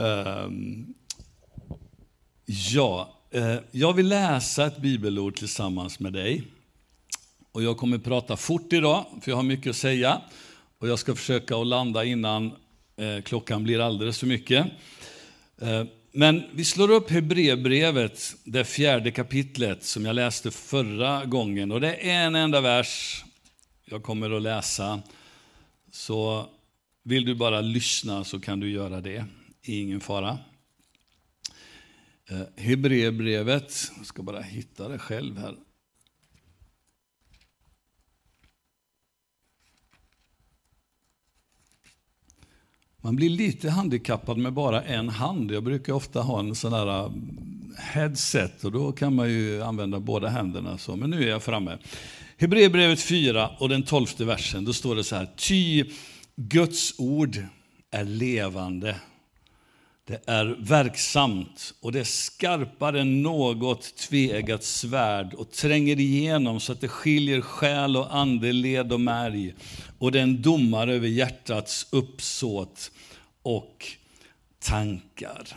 Ehm, ja, eh, jag vill läsa ett bibelord tillsammans med dig. Och jag kommer prata fort idag, för jag har mycket att säga. Och jag ska försöka att landa innan eh, klockan blir alldeles för mycket. Ehm, men vi slår upp Hebreerbrevet, det fjärde kapitlet som jag läste förra gången. Och det är en enda vers jag kommer att läsa. Så vill du bara lyssna så kan du göra det, ingen fara. Eh, Hebreerbrevet, jag ska bara hitta det själv här. Man blir lite handikappad med bara en hand. Jag brukar ofta ha en sån där eh, headset och då kan man ju använda båda händerna. Så, men nu är jag framme. Hebreerbrevet 4 och den tolfte versen, då står det så här. Ty Guds ord är levande. Det är verksamt och det är skarpare än något tveeggat svärd och tränger igenom så att det skiljer själ och ande, led och märg. Och det är en domare över hjärtats uppsåt och tankar.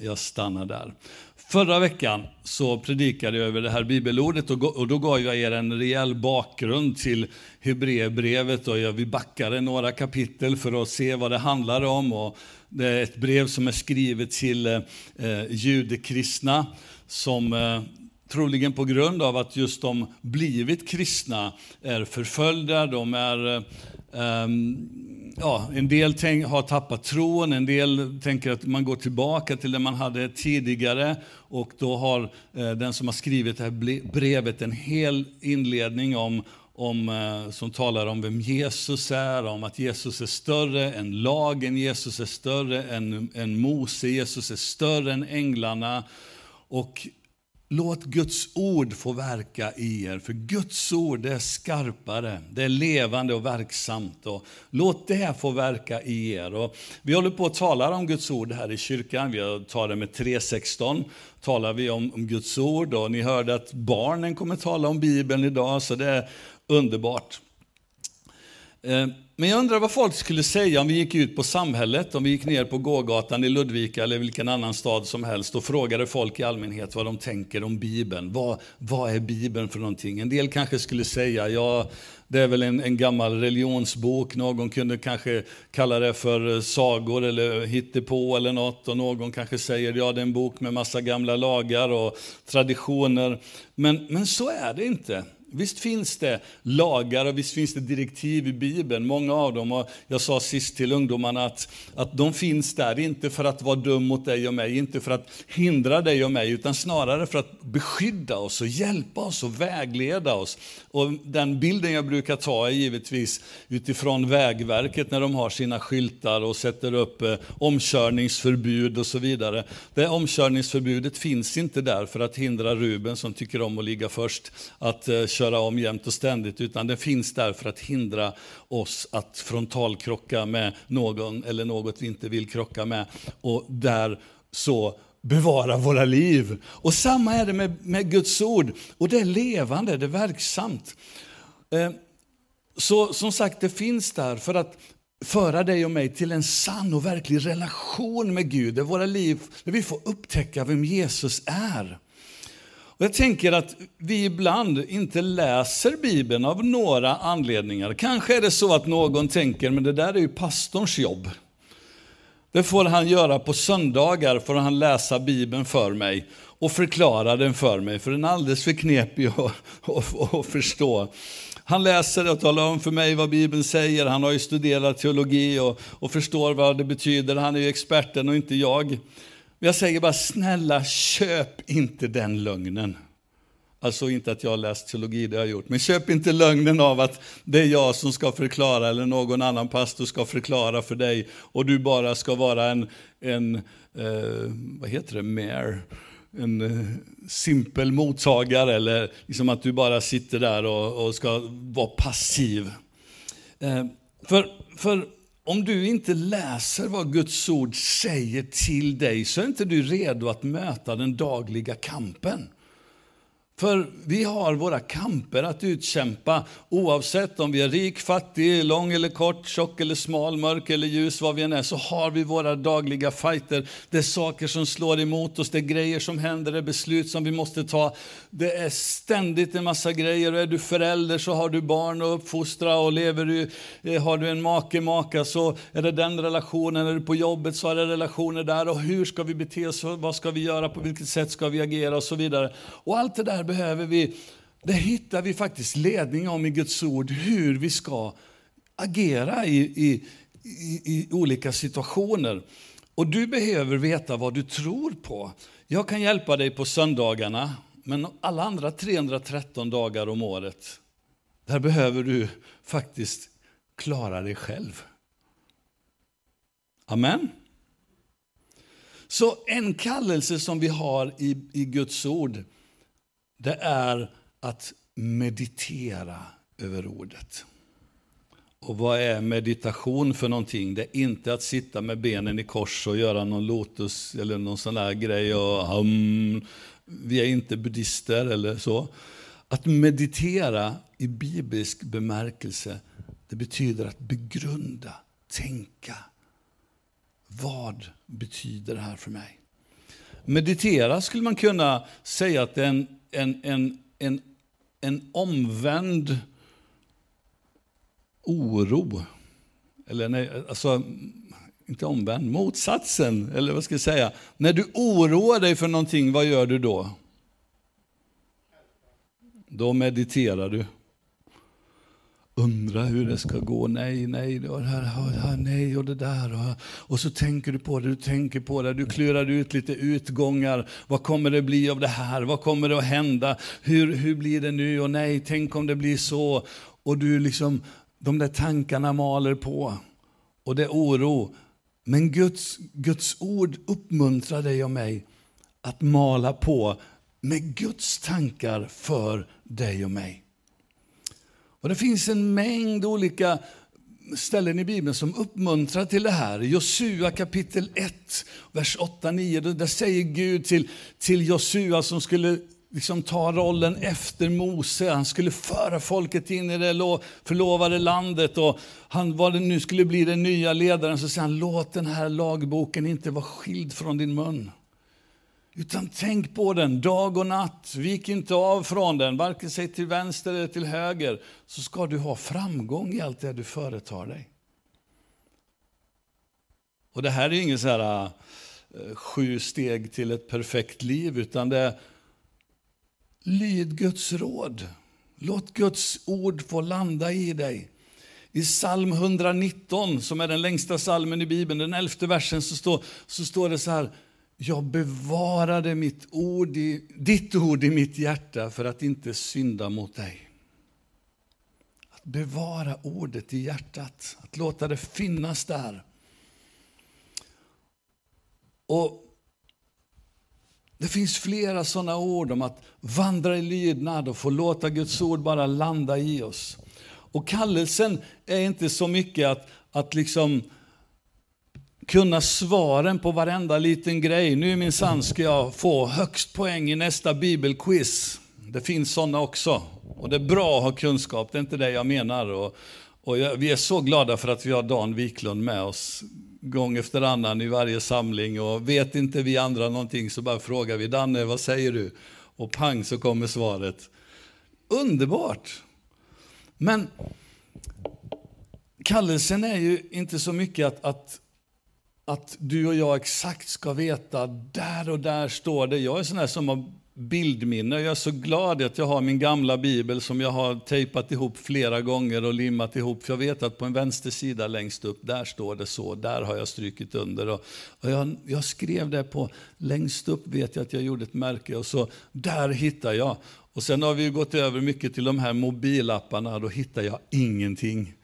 Jag stannar där. Förra veckan så predikade jag över det här bibelordet och då gav jag er en rejäl bakgrund till Hebreerbrevet och vi backade några kapitel för att se vad det handlar om. Och det är ett brev som är skrivet till eh, judekristna som eh, troligen på grund av att just de blivit kristna är förföljda, de är um, ja, en del tänk, har tappat tron, en del tänker att man går tillbaka till det man hade tidigare. Och då har eh, den som har skrivit det här brevet en hel inledning om, om, eh, som talar om vem Jesus är, om att Jesus är större än lagen, Jesus är större än, än Mose, Jesus är större än änglarna. Och Låt Guds ord få verka i er, för Guds ord är skarpare, det är levande och verksamt. Och låt det få verka i er. Och vi håller på att tala om Guds ord här i kyrkan, vi tar det med 3.16, talar vi om, om Guds ord och ni hörde att barnen kommer tala om Bibeln idag, så det är underbart. Eh, men jag undrar vad folk skulle säga om vi gick ut på samhället, om vi gick ner på gågatan i Ludvika eller vilken annan stad som helst och frågade folk i allmänhet vad de tänker om Bibeln. Vad, vad är Bibeln för någonting? En del kanske skulle säga, ja, det är väl en, en gammal religionsbok. Någon kunde kanske kalla det för eh, sagor eller hittepå eller något. Och någon kanske säger, ja, det är en bok med massa gamla lagar och traditioner. Men, men så är det inte. Visst finns det lagar och visst finns det direktiv i Bibeln, många av dem. Och jag sa sist till ungdomarna att, att de finns där, inte för att vara dum mot dig och mig, inte för att hindra dig och mig, utan snarare för att beskydda oss och hjälpa oss och vägleda oss. Och den bilden jag brukar ta är givetvis utifrån Vägverket när de har sina skyltar och sätter upp eh, omkörningsförbud och så vidare. Det omkörningsförbudet finns inte där för att hindra Ruben som tycker om att ligga först, att eh, köra om jämt och ständigt, utan den finns där för att hindra oss att frontalkrocka med någon eller något vi inte vill krocka med. Och där så bevara våra liv. Och samma är det med, med Guds ord. Och det är levande, det är verksamt. Eh, så som sagt, det finns där för att föra dig och mig till en sann och verklig relation med Gud, där våra liv, där vi får upptäcka vem Jesus är. Och jag tänker att vi ibland inte läser Bibeln av några anledningar. Kanske är det så att någon tänker, men det där är ju pastorns jobb. Det får han göra på söndagar, får han läsa Bibeln för mig och förklara den för mig, för den är alldeles för knepig att, att, att förstå. Han läser och talar om för mig vad Bibeln säger, han har ju studerat teologi och, och förstår vad det betyder, han är ju experten och inte jag. Jag säger bara, snälla köp inte den lögnen. Alltså inte att jag har läst teologi, det har jag gjort. Men köp inte lögnen av att det är jag som ska förklara eller någon annan pastor ska förklara för dig och du bara ska vara en, en eh, vad heter det, mer en eh, simpel mottagare eller liksom att du bara sitter där och, och ska vara passiv. Eh, för, för om du inte läser vad Guds ord säger till dig så är inte du redo att möta den dagliga kampen. För vi har våra kamper att utkämpa oavsett om vi är rik, fattig, lång eller kort, tjock eller smal, mörk eller ljus, vad vi än är, så har vi våra dagliga fighter. Det är saker som slår emot oss, det är grejer som händer, det är beslut som vi måste ta. Det är ständigt en massa grejer. Och är du förälder så har du barn att uppfostra och lever du, eh, har du en make, maka så är det den relationen. Är du på jobbet så är det relationer där. Och hur ska vi bete oss? Vad ska vi göra? På vilket sätt ska vi agera? Och så vidare. Och allt det där behöver vi, där hittar vi faktiskt ledning om i Guds ord, hur vi ska agera i, i, i, i olika situationer. Och du behöver veta vad du tror på. Jag kan hjälpa dig på söndagarna, men alla andra 313 dagar om året, där behöver du faktiskt klara dig själv. Amen. Så en kallelse som vi har i, i Guds ord, det är att meditera över ordet. Och vad är meditation för någonting? Det är inte att sitta med benen i kors och göra någon lotus eller någon sån där grej. Och, hum, vi är inte buddister eller så. Att meditera i biblisk bemärkelse, det betyder att begrunda, tänka. Vad betyder det här för mig? Meditera skulle man kunna säga att det är en en, en, en, en omvänd oro. Eller nej, alltså, inte omvänd, motsatsen. Eller vad ska jag säga? När du oroar dig för någonting, vad gör du då? Då mediterar du Undra hur det ska gå. Nej, nej, det här, nej och det där. Och, och så tänker du på det, du tänker på det, du klurar ut lite utgångar. Vad kommer det bli av det här? Vad kommer det att hända? Hur, hur blir det nu? Och nej, tänk om det blir så. Och du liksom, de där tankarna maler på. Och det är oro. Men Guds, Guds ord uppmuntrar dig och mig att mala på med Guds tankar för dig och mig. Och Det finns en mängd olika ställen i Bibeln som uppmuntrar till det här. Josua kapitel 1, vers 8-9. Där säger Gud till, till Josua som skulle liksom ta rollen efter Mose. Han skulle föra folket in i det förlovade landet. Och han, vad det nu skulle bli den nya ledaren, så säger han, låt den här lagboken inte vara skild från din mun. Utan tänk på den dag och natt. Vik inte av från den, varken sig till vänster eller till höger. Så ska du ha framgång i allt det du företar dig. Och det här är inget så här äh, sju steg till ett perfekt liv, utan det är lyd Guds råd. Låt Guds ord få landa i dig. I psalm 119, som är den längsta salmen i Bibeln, den elfte versen, så står, så står det så här jag bevarade mitt ord i, ditt ord i mitt hjärta för att inte synda mot dig. Att bevara ordet i hjärtat, att låta det finnas där. Och Det finns flera sådana ord om att vandra i lydnad och få låta Guds ord bara landa i oss. Och kallelsen är inte så mycket att, att liksom kunna svaren på varenda liten grej. Nu minsann ska jag få högst poäng i nästa bibelquiz. Det finns sådana också. Och det är bra att ha kunskap, det är inte det jag menar. Och, och jag, vi är så glada för att vi har Dan Wiklund med oss gång efter annan i varje samling. Och vet inte vi andra någonting så bara frågar vi Danne, vad säger du? Och pang så kommer svaret. Underbart! Men kallelsen är ju inte så mycket att, att att du och jag exakt ska veta, där och där står det. Jag är sån här som har bildminne. Jag är så glad att jag har min gamla bibel som jag har tejpat ihop flera gånger och limmat ihop. För jag vet att på en vänster sida längst upp, där står det så. Där har jag strykit under. Och, och jag, jag, skrev det på, längst upp vet jag att jag gjorde ett märke och så, där hittar jag. Och sen har vi gått över mycket till de här mobilapparna, då hittar jag ingenting.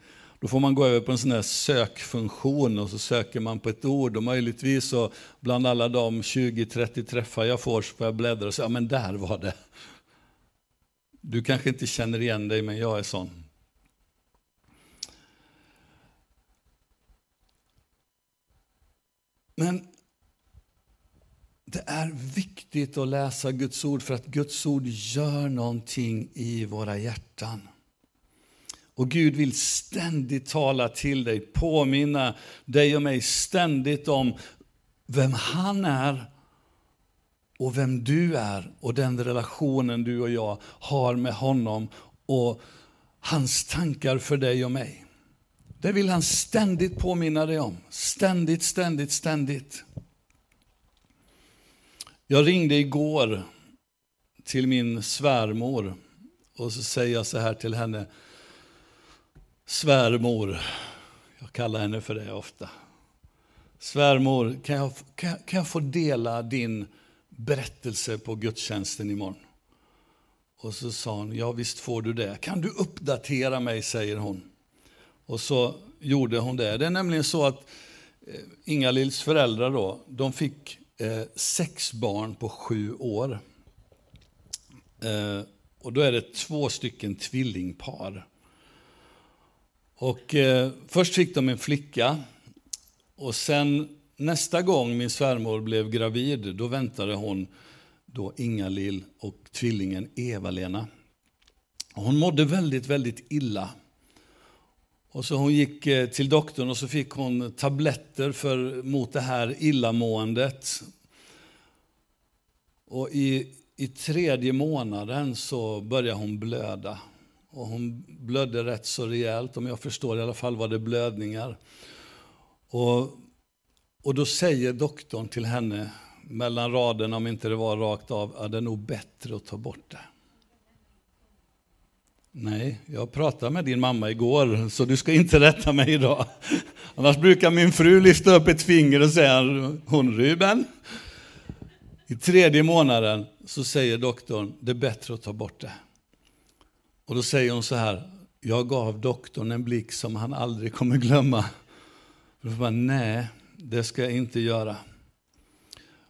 Då får man gå över på en sån här sökfunktion och så söker man på ett ord och möjligtvis så bland alla de 20-30 träffar jag får så får jag bläddra och säga, ja men där var det. Du kanske inte känner igen dig, men jag är sån. Men det är viktigt att läsa Guds ord för att Guds ord gör någonting i våra hjärtan. Och Gud vill ständigt tala till dig, påminna dig och mig ständigt om vem han är och vem du är och den relationen du och jag har med honom och hans tankar för dig och mig. Det vill han ständigt påminna dig om. Ständigt, ständigt, ständigt. Jag ringde igår till min svärmor och så säger jag så här till henne. Svärmor, jag kallar henne för det ofta. Svärmor, kan jag, kan, kan jag få dela din berättelse på gudstjänsten imorgon? Och så sa hon, ja visst får du det. Kan du uppdatera mig, säger hon. Och så gjorde hon det. Det är nämligen så att eh, Inga-Lills föräldrar då, de fick eh, sex barn på sju år. Eh, och då är det två stycken tvillingpar. Och eh, först fick de en flicka och sen nästa gång min svärmor blev gravid, då väntade hon då Inga-Lill och tvillingen Eva-Lena. Hon mådde väldigt, väldigt illa. Och så hon gick eh, till doktorn och så fick hon tabletter för, mot det här illamåendet. Och i, i tredje månaden så började hon blöda. Och hon blödde rätt så rejält, om jag förstår i alla fall var det blödningar. Och, och då säger doktorn till henne, mellan raderna om inte det var rakt av, att det är nog bättre att ta bort det. Nej, jag pratade med din mamma igår, så du ska inte rätta mig idag. Annars brukar min fru lyfta upp ett finger och säga, hon Ruben. I tredje månaden så säger doktorn, det är bättre att ta bort det. Och då säger hon så här, jag gav doktorn en blick som han aldrig kommer glömma. Då bara, nej, det ska jag inte göra.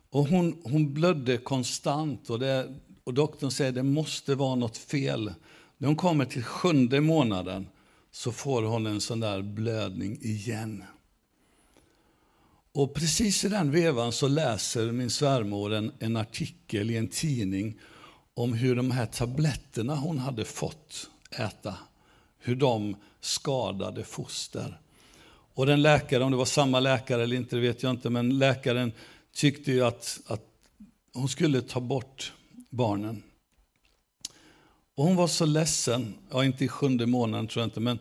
Och hon, hon blödde konstant och, det, och doktorn säger det måste vara något fel. När hon kommer till sjunde månaden så får hon en sån där blödning igen. Och precis i den vevan så läser min svärmor en, en artikel i en tidning om hur de här tabletterna hon hade fått äta, hur de skadade foster. Och den läkaren, om det var samma läkare eller inte, det vet jag inte, men läkaren tyckte ju att, att hon skulle ta bort barnen. Och hon var så ledsen, ja inte i sjunde månaden tror jag inte, men,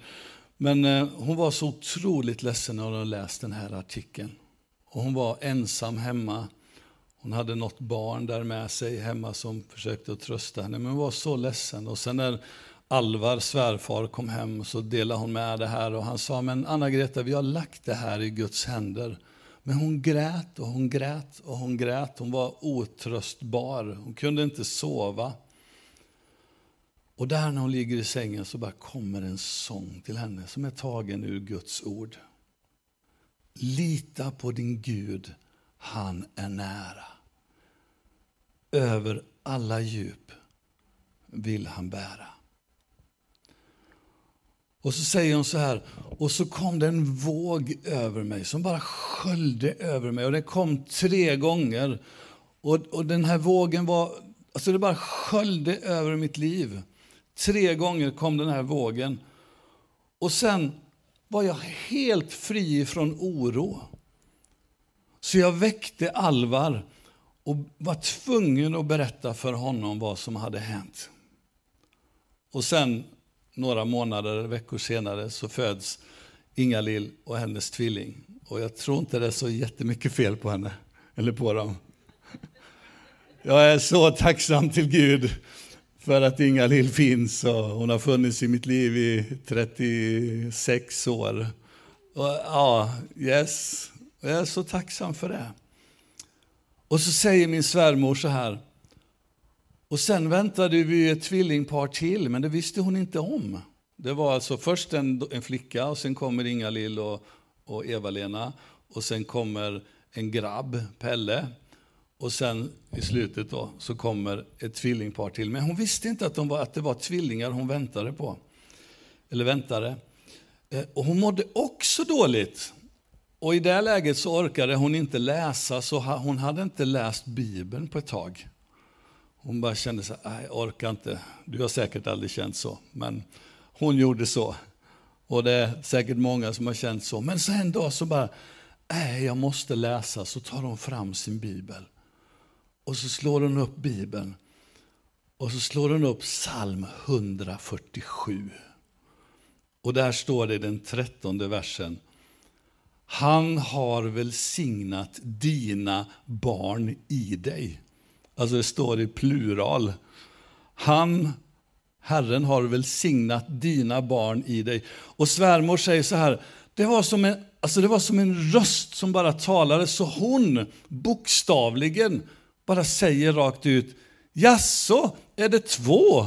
men eh, hon var så otroligt ledsen när hon läst den här artikeln. Och hon var ensam hemma. Hon hade något barn där med sig hemma som försökte att trösta henne, men hon var så ledsen. Och sen när Alvar, svärfar, kom hem så delade hon med det här och han sa, men Anna-Greta, vi har lagt det här i Guds händer. Men hon grät och hon grät och hon grät. Hon var otröstbar. Hon kunde inte sova. Och där när hon ligger i sängen så bara kommer en sång till henne som är tagen ur Guds ord. Lita på din Gud, han är nära. Över alla djup vill han bära. Och så säger hon så här, och så kom det en våg över mig som bara sköljde över mig. Och den kom tre gånger. Och, och den här vågen var, alltså det bara sköljde över mitt liv. Tre gånger kom den här vågen. Och sen var jag helt fri från oro. Så jag väckte Alvar och var tvungen att berätta för honom vad som hade hänt. Och sen några månader, veckor senare, så föds Inga-Lill och hennes tvilling. Och jag tror inte det är så jättemycket fel på henne, eller på dem. Jag är så tacksam till Gud för att Inga-Lill finns och hon har funnits i mitt liv i 36 år. Och, ja, yes. Jag är så tacksam för det. Och så säger min svärmor så här, och sen väntade vi ett tvillingpar till, men det visste hon inte om. Det var alltså först en, en flicka, och sen kommer Inga-Lill och, och Eva-Lena. Och sen kommer en grabb, Pelle. Och sen i slutet då, så kommer ett tvillingpar till. Men hon visste inte att, de var, att det var tvillingar hon väntade på. Eller väntade. Eh, och hon mådde också dåligt. Och i det läget så orkade hon inte läsa, så hon hade inte läst Bibeln på ett tag. Hon bara kände så här, jag orkar inte. Du har säkert aldrig känt så, men hon gjorde så. Och det är säkert många som har känt så. Men så en dag så bara, nej jag måste läsa. Så tar hon fram sin bibel. Och så slår hon upp bibeln. Och så slår hon upp psalm 147. Och där står det i den trettonde versen. Han har välsignat dina barn i dig. Alltså det står i plural. Han, Herren, har välsignat dina barn i dig. Och svärmor säger så här, det var som en, alltså det var som en röst som bara talade, så hon bokstavligen bara säger rakt ut, jaså, är det två?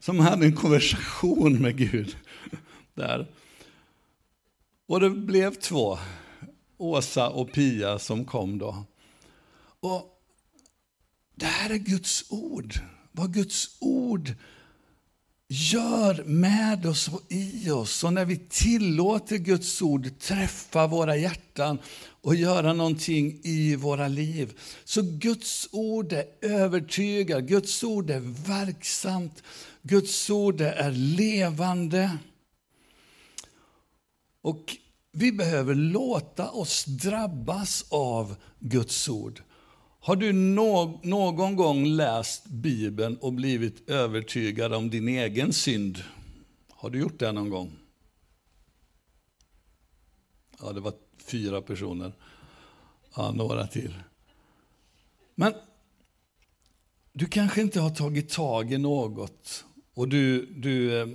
Som hade en konversation med Gud. Där. Och det blev två, Åsa och Pia, som kom då. Och det här är Guds ord. Vad Guds ord gör med oss och i oss. Och när vi tillåter Guds ord träffa våra hjärtan och göra någonting i våra liv. Så Guds ord är övertygar, Guds ord är verksamt, Guds ord är levande. Och vi behöver låta oss drabbas av Guds ord. Har du no någon gång läst Bibeln och blivit övertygad om din egen synd? Har du gjort det någon gång? Ja, det var fyra personer. Ja, några till. Men du kanske inte har tagit tag i något och, du, du, eh,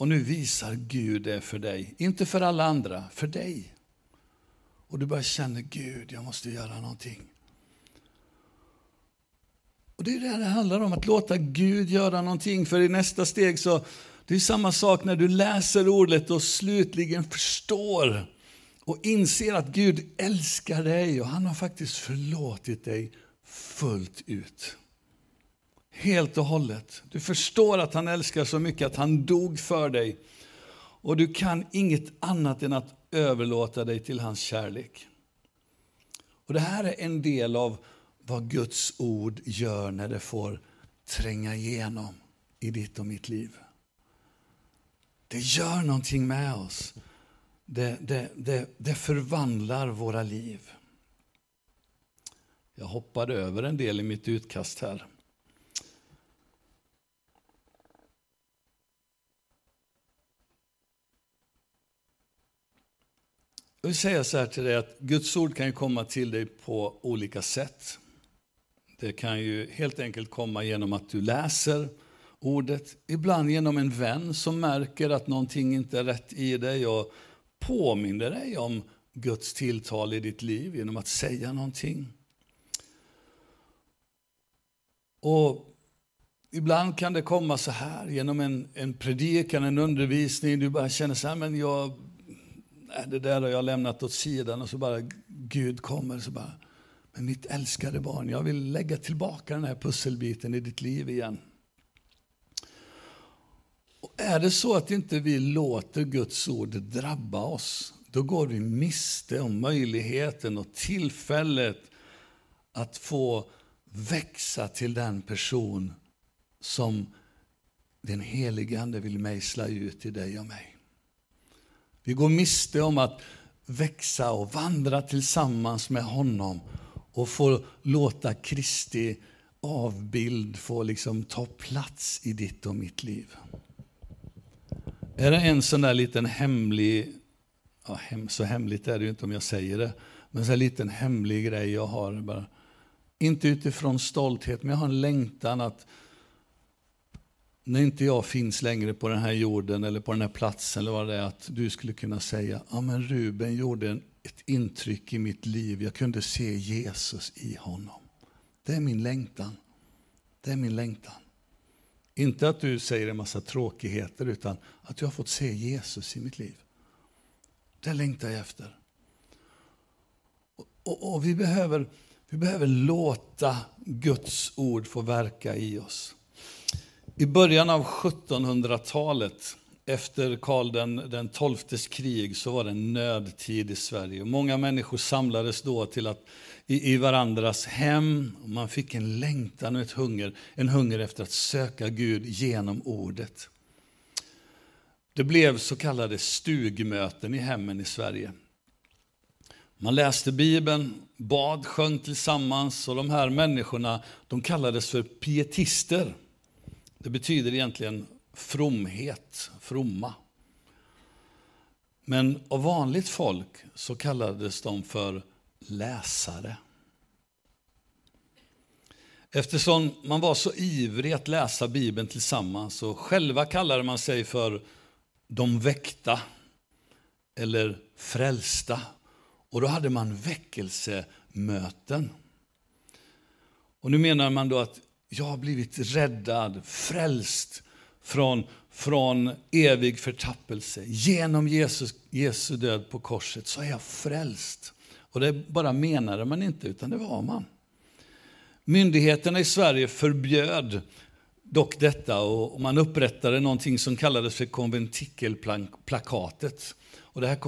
och nu visar Gud det för dig. Inte för alla andra, för dig. Och du bara känner, Gud, jag måste göra någonting. Och Det är det det handlar om, att låta Gud göra någonting. För i nästa steg så, det är samma sak när du läser ordet och slutligen förstår och inser att Gud älskar dig och han har faktiskt förlåtit dig fullt ut. Helt och hållet. Du förstår att han älskar så mycket att han dog för dig. Och du kan inget annat än att överlåta dig till hans kärlek. Och Det här är en del av vad Guds ord gör när det får tränga igenom i ditt och mitt liv. Det gör någonting med oss. Det, det, det, det förvandlar våra liv. Jag hoppade över en del i mitt utkast här. Jag vill säga så här till dig att Guds ord kan komma till dig på olika sätt. Det kan ju helt enkelt komma genom att du läser ordet, ibland genom en vän som märker att någonting inte är rätt i dig och påminner dig om Guds tilltal i ditt liv genom att säga någonting. Och Ibland kan det komma så här, genom en, en predikan, en undervisning, du bara känner så här, men jag, det där har jag lämnat åt sidan och så bara Gud kommer så bara, men mitt älskade barn, jag vill lägga tillbaka den här pusselbiten i ditt liv igen. Och är det så att inte vi låter Guds ord drabba oss, då går vi miste om möjligheten och tillfället att få växa till den person som den helige Ande vill mejsla ut i dig och mig. Vi går miste om att växa och vandra tillsammans med honom och få låta Kristi avbild få liksom ta plats i ditt och mitt liv. Är det en sån där liten hemlig, ja, hem, så hemligt är det ju inte om jag säger det, men så en liten hemlig grej jag har. Bara, inte utifrån stolthet, men jag har en längtan att när inte jag finns längre på den här jorden eller på den här platsen, eller vad det är, att du skulle kunna säga, ja men Ruben gjorde en ett intryck i mitt liv. Jag kunde se Jesus i honom. Det är min längtan. Det är min längtan. Inte att du säger en massa tråkigheter, utan att jag har fått se Jesus i mitt liv. Det längtar jag efter. Och, och, och vi, behöver, vi behöver låta Guds ord få verka i oss. I början av 1700-talet efter Karl den, den tolftes krig så var det en nödtid i Sverige. Många människor samlades då till att, i, i varandras hem. Man fick en längtan och ett hunger, en hunger efter att söka Gud genom ordet. Det blev så kallade stugmöten i hemmen i Sverige. Man läste Bibeln, bad, sjöng tillsammans och de här människorna de kallades för pietister. Det betyder egentligen fromhet, fromma. Men av vanligt folk så kallades de för läsare. Eftersom man var så ivrig att läsa Bibeln tillsammans och själva kallade man sig för de väckta eller frälsta. Och då hade man väckelsemöten. Och nu menar man då att jag har blivit räddad, frälst från, från evig förtappelse. Genom Jesus, Jesu död på korset så är jag frälst. Och det bara menade man inte, utan det var man. Myndigheterna i Sverige förbjöd dock detta och man upprättade någonting som kallades för konventikelplakatet. Och det här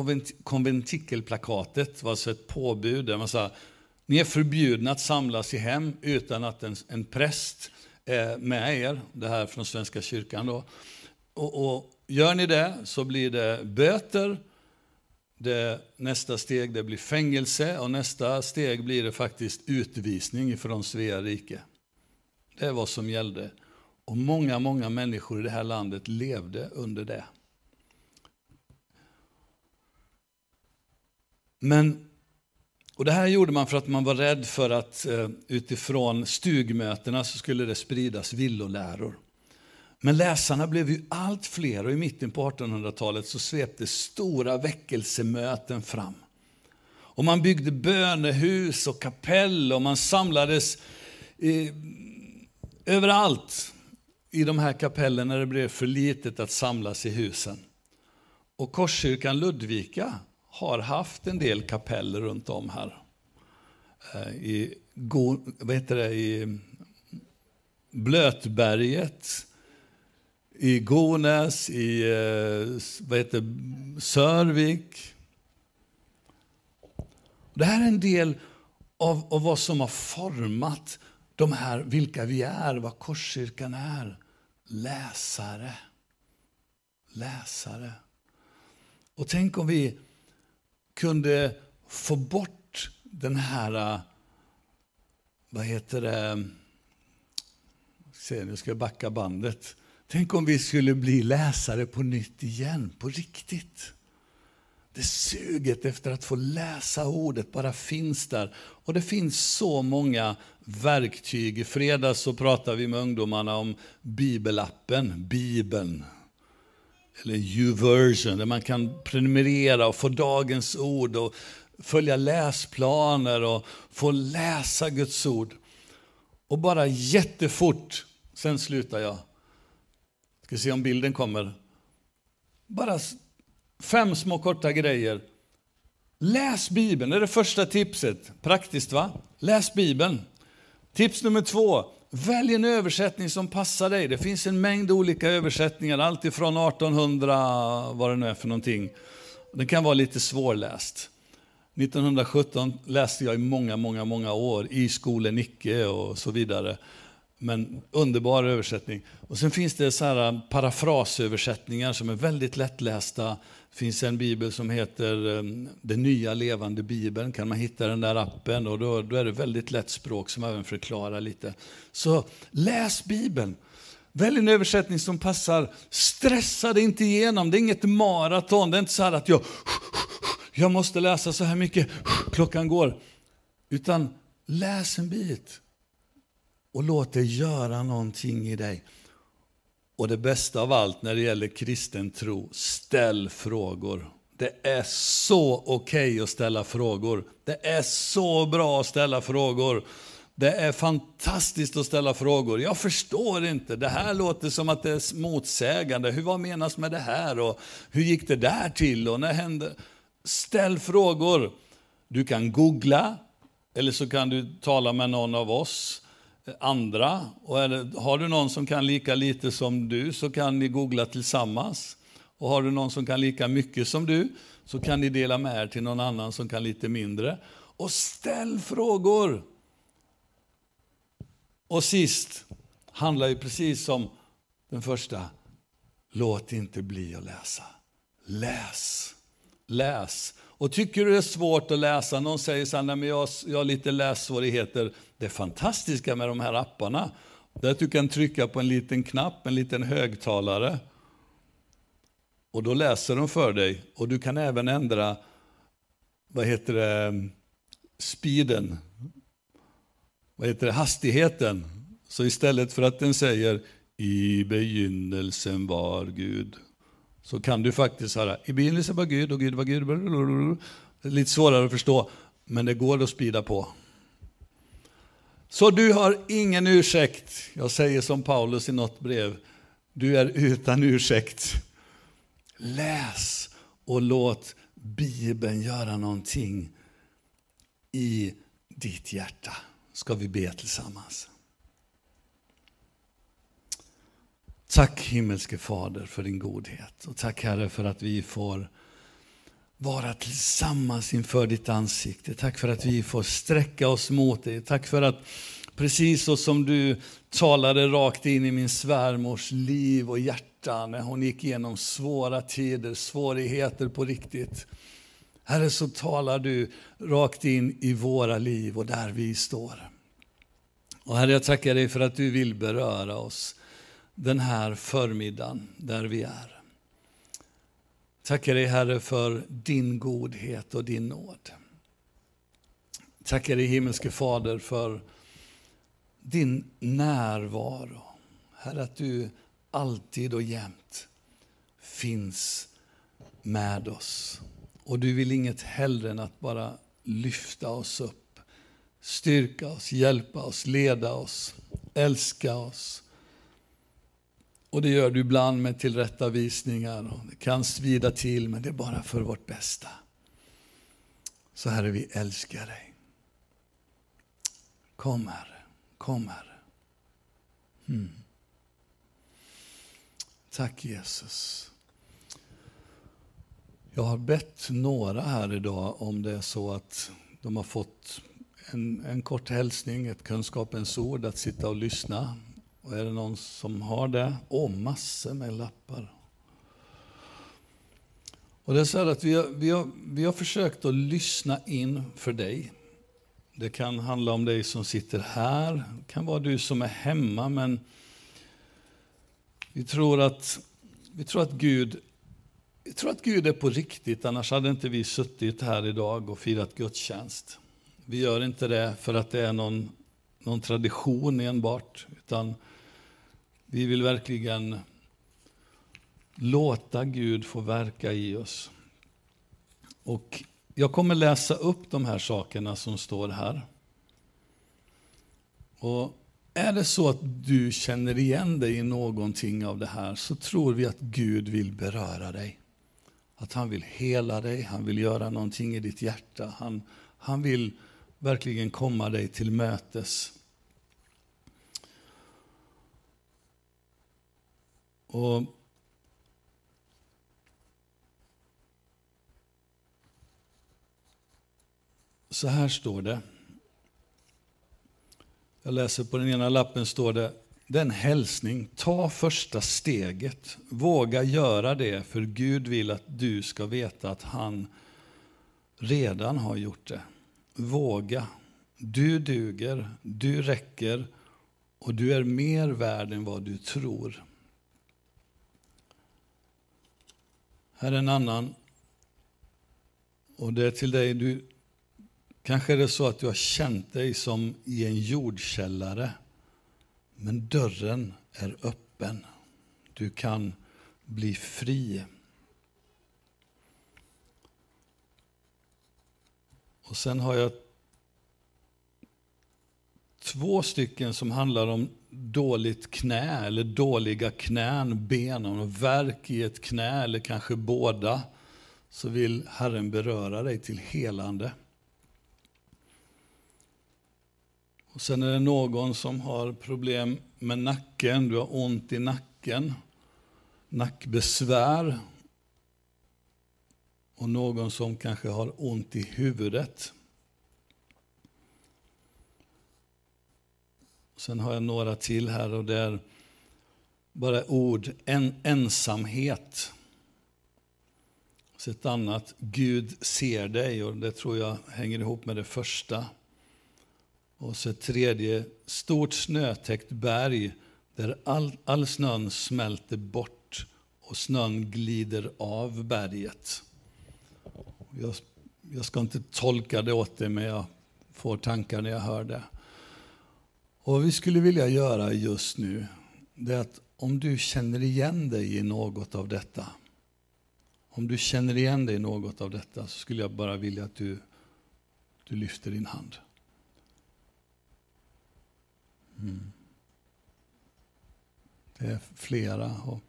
konventikelplakatet var alltså ett påbud där man sa ni är förbjudna att samlas i hem utan att en, en präst är med er. Det här från Svenska kyrkan. Då. Och, och gör ni det så blir det böter, det, nästa steg det blir fängelse och nästa steg blir det faktiskt utvisning från Svea rike. Det är vad som gällde. Och många, många människor i det här landet levde under det. Men, och det här gjorde man för att man var rädd för att eh, utifrån stugmötena så skulle det spridas villoläror. Men läsarna blev ju allt fler och i mitten på 1800-talet så svepte stora väckelsemöten fram. Och man byggde bönehus och kapell och man samlades i, överallt i de här kapellen när det blev för litet att samlas i husen. Och Korskyrkan Ludvika har haft en del kapeller runt om här. Eh, I, vad heter det, i Blötberget, i Gonäs, i eh, vad heter, Sörvik. Det här är en del av, av vad som har format de här, vilka vi är, vad Korskyrkan är. Läsare. Läsare. Och tänk om vi kunde få bort den här, eh, vad heter det, se nu ska jag backa bandet. Tänk om vi skulle bli läsare på nytt igen, på riktigt. Det suget efter att få läsa ordet bara finns där. Och det finns så många verktyg. I fredags så pratade vi med ungdomarna om bibelappen, Bibeln. Eller YouVersion, där man kan prenumerera och få dagens ord och följa läsplaner och få läsa Guds ord. Och bara jättefort, sen slutar jag. Ska se om bilden kommer. Bara fem små korta grejer. Läs Bibeln, det är det första tipset. Praktiskt va? Läs Bibeln. Tips nummer två. Välj en översättning som passar dig. Det finns en mängd olika översättningar, alltifrån 1800, vad det nu är för någonting. Den kan vara lite svårläst. 1917 läste jag i många, många, många år i skolan icke och så vidare. Men underbar översättning. Och sen finns det så här äh, parafrasöversättningar som är väldigt lättlästa. Det finns en bibel som heter ehm, Den nya levande bibeln. Kan man hitta den där appen och då, då är det väldigt lätt språk som även förklarar lite. Så läs bibeln. Välj en översättning som passar. Stressa dig inte igenom. Det är inget maraton. Det är inte så att jag, jag måste läsa så här mycket. Klockan går. Utan läs en bit och låt det göra någonting i dig. Och det bästa av allt när det gäller kristen tro, ställ frågor. Det är så okej okay att ställa frågor. Det är så bra att ställa frågor. Det är fantastiskt att ställa frågor. Jag förstår inte, det här låter som att det är motsägande. Hur, vad menas med det här? Och hur gick det där till? Och när hände? Ställ frågor. Du kan googla, eller så kan du tala med någon av oss andra. Och det, har du någon som kan lika lite som du så kan ni googla tillsammans. Och har du någon som kan lika mycket som du, så kan ni dela med er till någon annan som kan lite mindre. Och ställ frågor! Och sist handlar ju precis som den första. Låt inte bli att läsa. Läs! Läs! Och tycker du det är svårt att läsa, någon säger så här, Nej, men jag, jag har lite lässvårigheter. Det fantastiska med de här apparna, det är att du kan trycka på en liten knapp, en liten högtalare. Och då läser de för dig. Och du kan även ändra, vad heter det, speeden. Vad heter det, hastigheten. Så istället för att den säger i begynnelsen var Gud, så kan du faktiskt höra i begynnelsen var Gud och Gud var Gud. Det är lite svårare att förstå, men det går att sprida på. Så du har ingen ursäkt. Jag säger som Paulus i något brev, du är utan ursäkt. Läs och låt Bibeln göra någonting i ditt hjärta. Ska vi be tillsammans. Tack himmelske Fader för din godhet och tack Herre för att vi får vara tillsammans inför ditt ansikte. Tack för att vi får sträcka oss mot dig. Tack för att precis så som du talade rakt in i min svärmors liv och hjärta när hon gick igenom svåra tider, svårigheter på riktigt. Herre, så talar du rakt in i våra liv och där vi står. Och Herre, jag tackar dig för att du vill beröra oss den här förmiddagen där vi är. Tackar dig Herre för din godhet och din nåd. Tackar dig himmelske Fader för din närvaro. Herre att du alltid och jämt finns med oss. Och du vill inget hellre än att bara lyfta oss upp, styrka oss, hjälpa oss, leda oss, älska oss och det gör du ibland med tillrättavisningar. Och det kan svida till, men det är bara för vårt bästa. Så Herre, vi älskar dig. Kom Herre, kom Herre. Mm. Tack Jesus. Jag har bett några här idag om det är så att de har fått en, en kort hälsning, ett kunskapens ord, att sitta och lyssna och är det någon som har det? Åh, oh, massor med lappar. Och det är så här att vi har, vi, har, vi har försökt att lyssna in för dig. Det kan handla om dig som sitter här, det kan vara du som är hemma, men vi tror att, vi tror att Gud vi tror att Gud är på riktigt, annars hade inte vi suttit här idag och firat gudstjänst. Vi gör inte det för att det är någon, någon tradition enbart, utan vi vill verkligen låta Gud få verka i oss. Och jag kommer läsa upp de här sakerna som står här. Och är det så att du känner igen dig i någonting av det här så tror vi att Gud vill beröra dig. Att han vill hela dig, han vill göra någonting i ditt hjärta. Han, han vill verkligen komma dig till mötes. Och Så här står det. Jag läser på den ena lappen står det den hälsning, ta första steget. Våga göra det, för Gud vill att du ska veta att han redan har gjort det. Våga. Du duger, du räcker och du är mer värd än vad du tror. Här är en annan. Och det är till dig, du, kanske är det så att du har känt dig som i en jordkällare. Men dörren är öppen. Du kan bli fri. Och sen har jag två stycken som handlar om dåligt knä eller dåliga knän, ben, och verk i ett knä eller kanske båda, så vill Herren beröra dig till helande. Och sen är det någon som har problem med nacken, du har ont i nacken, nackbesvär, och någon som kanske har ont i huvudet. Sen har jag några till här och det är bara ord, en, ensamhet. Så ett annat, Gud ser dig och det tror jag hänger ihop med det första. Och så ett tredje, stort snötäckt berg där all, all snön smälter bort och snön glider av berget. Jag, jag ska inte tolka det åt dig, men jag får tankar när jag hör det. Och vad vi skulle vilja göra just nu, det är att om du känner igen dig i något av detta, om du känner igen dig i något av detta, så skulle jag bara vilja att du, du lyfter din hand. Mm. Det är flera. Och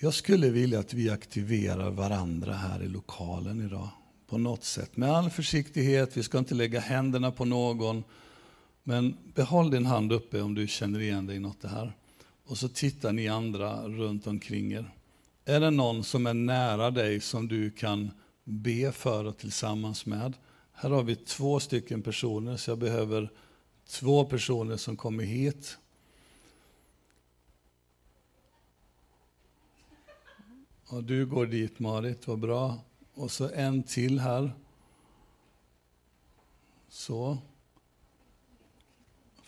jag skulle vilja att vi aktiverar varandra här i lokalen idag. På något sätt. Med all försiktighet, vi ska inte lägga händerna på någon. Men behåll din hand uppe om du känner igen dig i något det här. Och så tittar ni andra runt omkring er. Är det någon som är nära dig som du kan be för och tillsammans med? Här har vi två stycken personer, så jag behöver två personer som kommer hit. Och du går dit Marit, vad bra. Och så en till här. Så.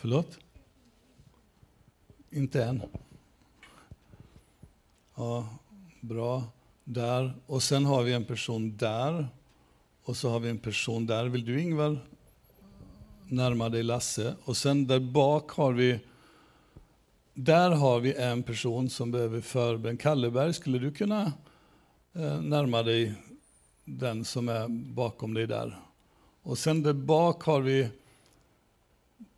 Förlåt? Inte än. Ja, bra. Där. Och sen har vi en person där. Och så har vi en person där. Vill du Ingvar närma dig Lasse? Och sen där bak har vi där har vi en person som behöver förbön. Kalleberg, skulle du kunna eh, närma dig den som är bakom dig där? Och sen där bak har vi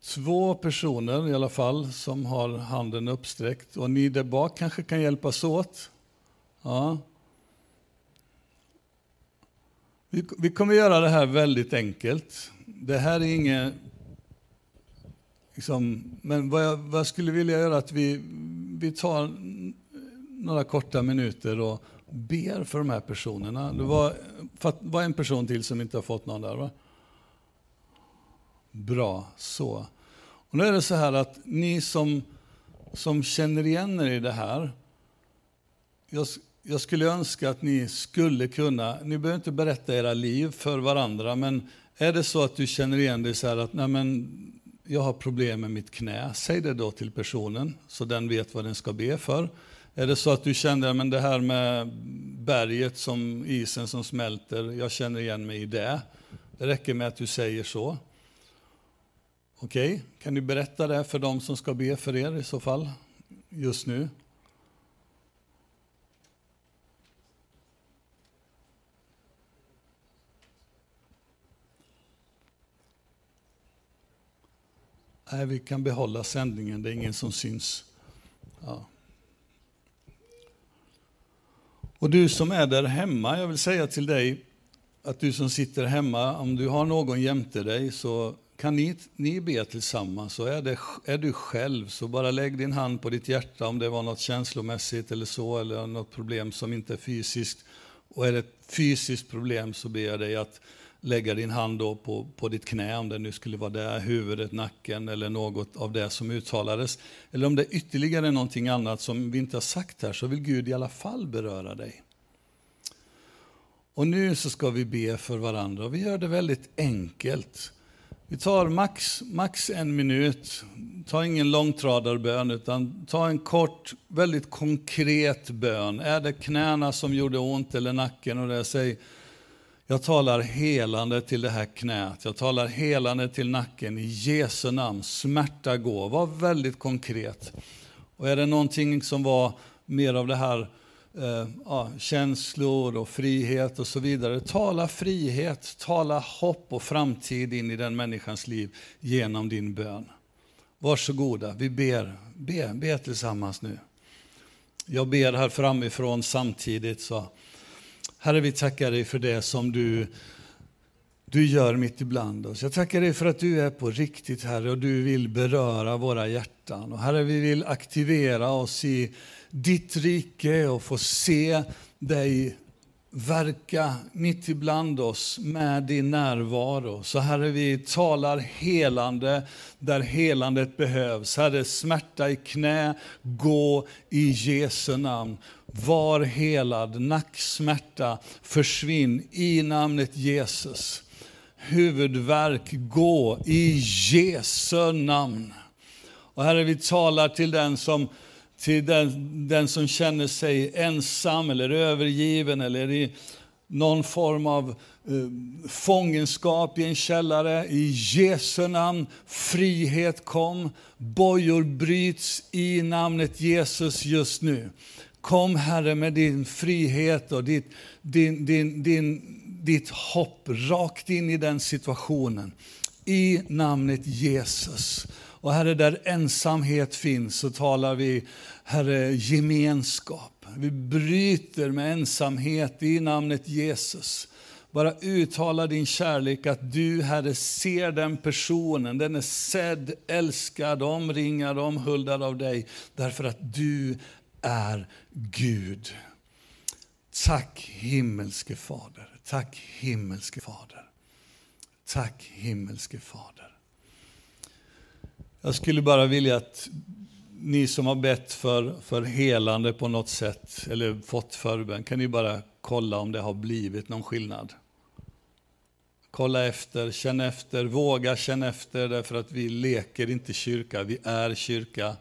två personer i alla fall som har handen uppsträckt. Och ni där bak kanske kan hjälpas åt. Ja. Vi, vi kommer göra det här väldigt enkelt. Det här är inget Liksom, men vad jag, vad jag, skulle vilja göra är att vi, vi tar några korta minuter och ber för de här personerna. Det var, var en person till som inte har fått någon där va? Bra, så. Och nu är det så här att ni som, som känner igen er i det här, jag, jag skulle önska att ni skulle kunna, ni behöver inte berätta era liv för varandra, men är det så att du känner igen dig så här att nej men, jag har problem med mitt knä, säg det då till personen så den vet vad den ska be för. Är det så att du känner men det här med berget, som isen som smälter, jag känner igen mig i det. Det räcker med att du säger så. Okej, okay. kan du berätta det för dem som ska be för er i så fall, just nu? Nej, vi kan behålla sändningen, det är ingen som syns. Ja. Och du som är där hemma, jag vill säga till dig att du som sitter hemma, om du har någon jämte dig så kan ni, ni be tillsammans. Så är, det, är du själv, så bara lägg din hand på ditt hjärta om det var något känslomässigt eller så, eller något problem som inte är fysiskt. Och är det ett fysiskt problem så ber jag dig att lägga din hand då på, på ditt knä, om det nu skulle vara där, huvudet, nacken eller något av det som uttalades. Eller om det är ytterligare någonting annat som vi inte har sagt här, så vill Gud i alla fall beröra dig. Och nu så ska vi be för varandra och vi gör det väldigt enkelt. Vi tar max, max en minut, ta ingen långtradarbön utan ta en kort, väldigt konkret bön. Är det knäna som gjorde ont eller nacken och det, säg jag talar helande till det här knät, jag talar helande till nacken i Jesu namn. Smärta gå. Var väldigt konkret. Och är det någonting som var mer av det här eh, ja, känslor och frihet och så vidare. Tala frihet, tala hopp och framtid in i den människans liv genom din bön. Varsågoda, vi ber, be, be tillsammans nu. Jag ber här framifrån samtidigt så Herre, vi tackar dig för det som du, du gör mitt ibland oss. Jag tackar dig för att du är på riktigt, Herre, och du vill beröra våra hjärtan. Och Herre, vi vill aktivera oss i ditt rike och få se dig verka mitt ibland oss med din närvaro. Så Herre, vi talar helande där helandet behövs. Herre, smärta i knä, gå i Jesu namn. Var helad, nacksmärta, försvinn i namnet Jesus. Huvudvärk, gå i Jesu namn. Och Herre, vi talar till den som till den, den som känner sig ensam eller övergiven eller i någon form av eh, fångenskap i en källare. I Jesu namn, frihet kom. Bojor bryts i namnet Jesus just nu. Kom Herre med din frihet och ditt, din, din, din, ditt hopp rakt in i den situationen. I namnet Jesus. Och Herre, där ensamhet finns så talar vi, Herre, gemenskap. Vi bryter med ensamhet i namnet Jesus. Bara uttala din kärlek att du, Herre, ser den personen. Den är sedd, älskad, omringad, omhuldad av dig. Därför att du är Gud. Tack himmelske Fader. Tack himmelske Fader. Tack himmelske Fader. Jag skulle bara vilja att ni som har bett för, för helande på något sätt, eller fått förbön, kan ni bara kolla om det har blivit någon skillnad. Kolla efter, känn efter, våga känna efter, därför att vi leker inte kyrka, vi är kyrka.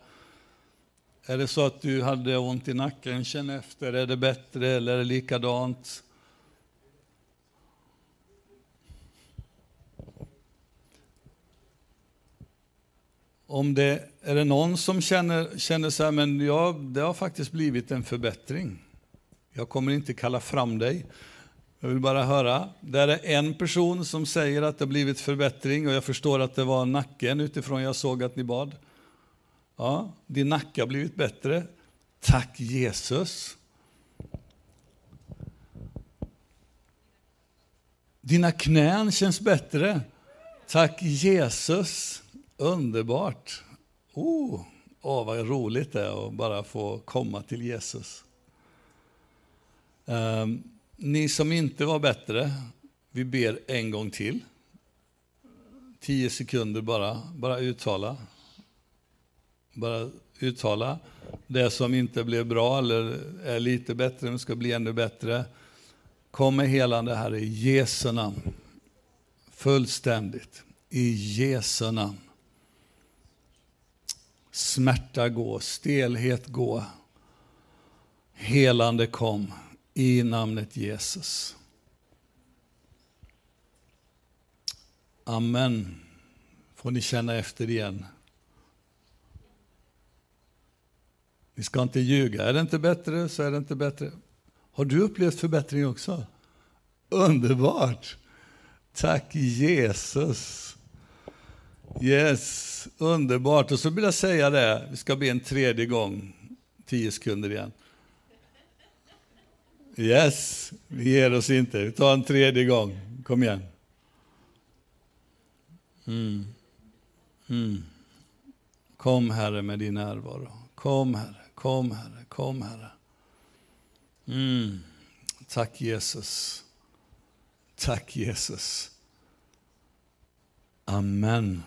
Är det så att du hade ont i nacken, känn efter, är det bättre eller är det likadant? Om det är det någon som känner, känner så här, men ja, det har faktiskt blivit en förbättring. Jag kommer inte kalla fram dig. Jag vill bara höra. Där är en person som säger att det har blivit förbättring och jag förstår att det var nacken utifrån jag såg att ni bad. Ja, din nacke har blivit bättre. Tack Jesus. Dina knän känns bättre. Tack Jesus. Underbart! Oh, oh, vad roligt det är att bara få komma till Jesus. Um, ni som inte var bättre, vi ber en gång till. Tio sekunder bara, bara uttala. Bara uttala det som inte blev bra eller är lite bättre, men ska bli ännu bättre. Kom med helande Herre i Jesu namn. Fullständigt. I Jesu namn. Smärta gå, stelhet gå. Helande kom i namnet Jesus. Amen. Får ni känna efter igen. Ni ska inte ljuga. Är det inte bättre så är det inte bättre. Har du upplevt förbättring också? Underbart! Tack Jesus. Yes, underbart. Och så vill jag säga det, vi ska be en tredje gång, tio sekunder igen. Yes, vi ger oss inte. Vi tar en tredje gång. Kom igen. Mm. Mm. Kom Herre med din närvaro. Kom Herre, kom Herre, kom Herre. Mm. Tack Jesus. Tack Jesus. Amen.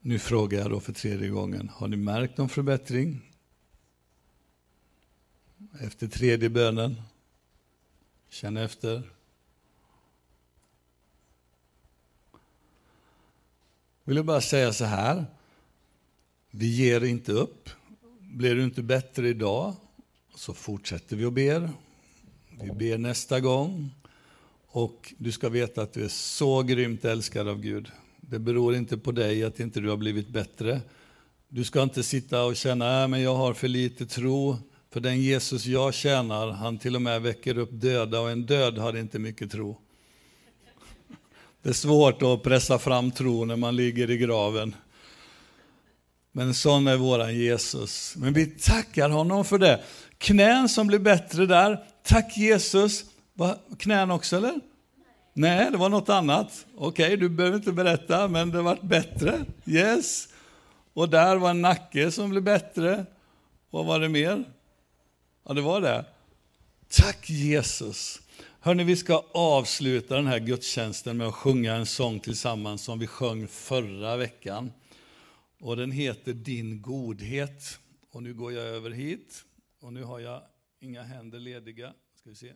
Nu frågar jag då för tredje gången, har ni märkt någon förbättring? Efter tredje bönen. Känn efter. Vill jag bara säga så här. Vi ger inte upp. Blir du inte bättre idag så fortsätter vi och ber. Vi ber nästa gång. Och du ska veta att du är så grymt älskad av Gud. Det beror inte på dig att inte du har blivit bättre. Du ska inte sitta och känna äh, att jag har för lite tro. För den Jesus jag tjänar, han till och med väcker upp döda och en död har inte mycket tro. Det är svårt att pressa fram tro när man ligger i graven. Men sån är våran Jesus. Men vi tackar honom för det. Knän som blir bättre där. Tack Jesus. Knän också eller? Nej, det var något annat. Okej, okay, du behöver inte berätta, men det vart bättre. Yes. Och där var en nacke som blev bättre. Vad var det mer? Ja, det var det. Tack Jesus. Hörni, vi ska avsluta den här gudstjänsten med att sjunga en sång tillsammans som vi sjöng förra veckan. Och den heter Din godhet. Och nu går jag över hit och nu har jag inga händer lediga. Ska vi se.